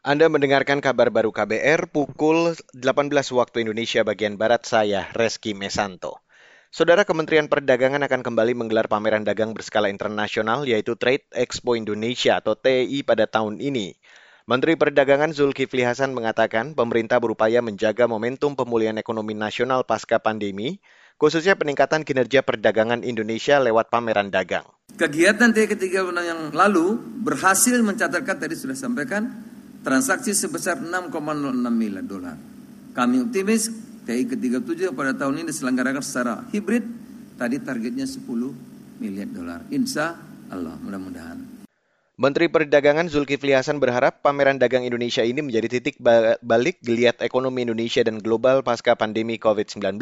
Anda mendengarkan kabar baru KBR pukul 18 waktu Indonesia bagian Barat saya, Reski Mesanto. Saudara Kementerian Perdagangan akan kembali menggelar pameran dagang berskala internasional yaitu Trade Expo Indonesia atau TI pada tahun ini. Menteri Perdagangan Zulkifli Hasan mengatakan pemerintah berupaya menjaga momentum pemulihan ekonomi nasional pasca pandemi, khususnya peningkatan kinerja perdagangan Indonesia lewat pameran dagang. Kegiatan TI ketiga yang lalu berhasil mencatatkan tadi sudah sampaikan transaksi sebesar 6,06 miliar dolar. Kami optimis TI ke-37 pada tahun ini diselenggarakan secara hibrid, tadi targetnya 10 miliar dolar. Insya Allah, mudah-mudahan. Menteri Perdagangan Zulkifli Hasan berharap pameran dagang Indonesia ini menjadi titik balik geliat ekonomi Indonesia dan global pasca pandemi COVID-19.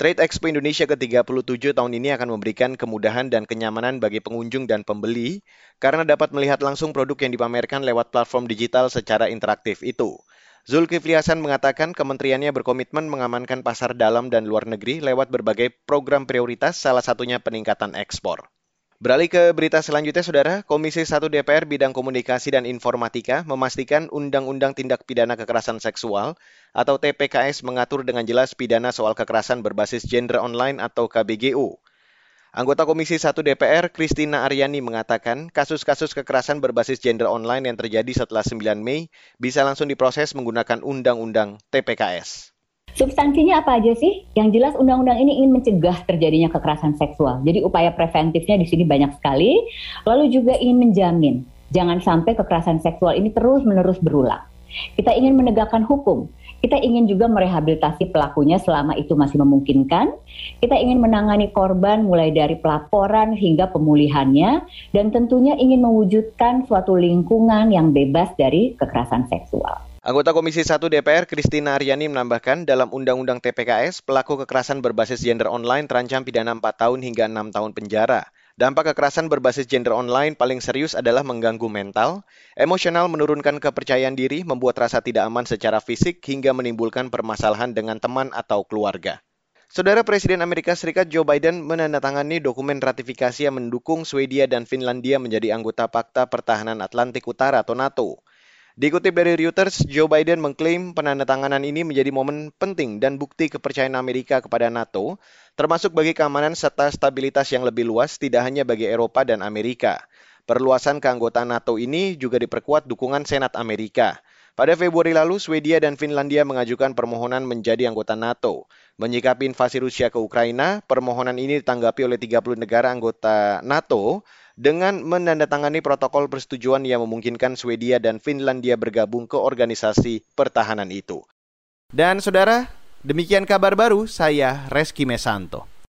Trade Expo Indonesia ke-37 tahun ini akan memberikan kemudahan dan kenyamanan bagi pengunjung dan pembeli karena dapat melihat langsung produk yang dipamerkan lewat platform digital secara interaktif itu. Zulkifli Hasan mengatakan kementeriannya berkomitmen mengamankan pasar dalam dan luar negeri lewat berbagai program prioritas, salah satunya peningkatan ekspor. Beralih ke berita selanjutnya, Saudara. Komisi 1 DPR Bidang Komunikasi dan Informatika memastikan Undang-Undang Tindak Pidana Kekerasan Seksual atau TPKS mengatur dengan jelas pidana soal kekerasan berbasis gender online atau KBGU. Anggota Komisi 1 DPR, Kristina Aryani, mengatakan kasus-kasus kekerasan berbasis gender online yang terjadi setelah 9 Mei bisa langsung diproses menggunakan Undang-Undang TPKS. Substansinya apa aja sih? Yang jelas undang-undang ini ingin mencegah terjadinya kekerasan seksual. Jadi upaya preventifnya di sini banyak sekali. Lalu juga ingin menjamin jangan sampai kekerasan seksual ini terus-menerus berulang. Kita ingin menegakkan hukum. Kita ingin juga merehabilitasi pelakunya selama itu masih memungkinkan. Kita ingin menangani korban mulai dari pelaporan hingga pemulihannya dan tentunya ingin mewujudkan suatu lingkungan yang bebas dari kekerasan seksual. Anggota Komisi 1 DPR Kristina Aryani menambahkan dalam Undang-Undang TPKS, pelaku kekerasan berbasis gender online terancam pidana 4 tahun hingga 6 tahun penjara. Dampak kekerasan berbasis gender online paling serius adalah mengganggu mental, emosional menurunkan kepercayaan diri, membuat rasa tidak aman secara fisik, hingga menimbulkan permasalahan dengan teman atau keluarga. Saudara Presiden Amerika Serikat Joe Biden menandatangani dokumen ratifikasi yang mendukung Swedia dan Finlandia menjadi anggota Pakta Pertahanan Atlantik Utara atau NATO. Dikutip dari Reuters, Joe Biden mengklaim penandatanganan ini menjadi momen penting dan bukti kepercayaan Amerika kepada NATO, termasuk bagi keamanan serta stabilitas yang lebih luas tidak hanya bagi Eropa dan Amerika. Perluasan keanggotaan NATO ini juga diperkuat dukungan Senat Amerika. Pada Februari lalu, Swedia dan Finlandia mengajukan permohonan menjadi anggota NATO. Menyikapi invasi Rusia ke Ukraina, permohonan ini ditanggapi oleh 30 negara anggota NATO dengan menandatangani protokol persetujuan yang memungkinkan Swedia dan Finlandia bergabung ke organisasi pertahanan itu. Dan saudara, demikian kabar baru saya Reski Mesanto.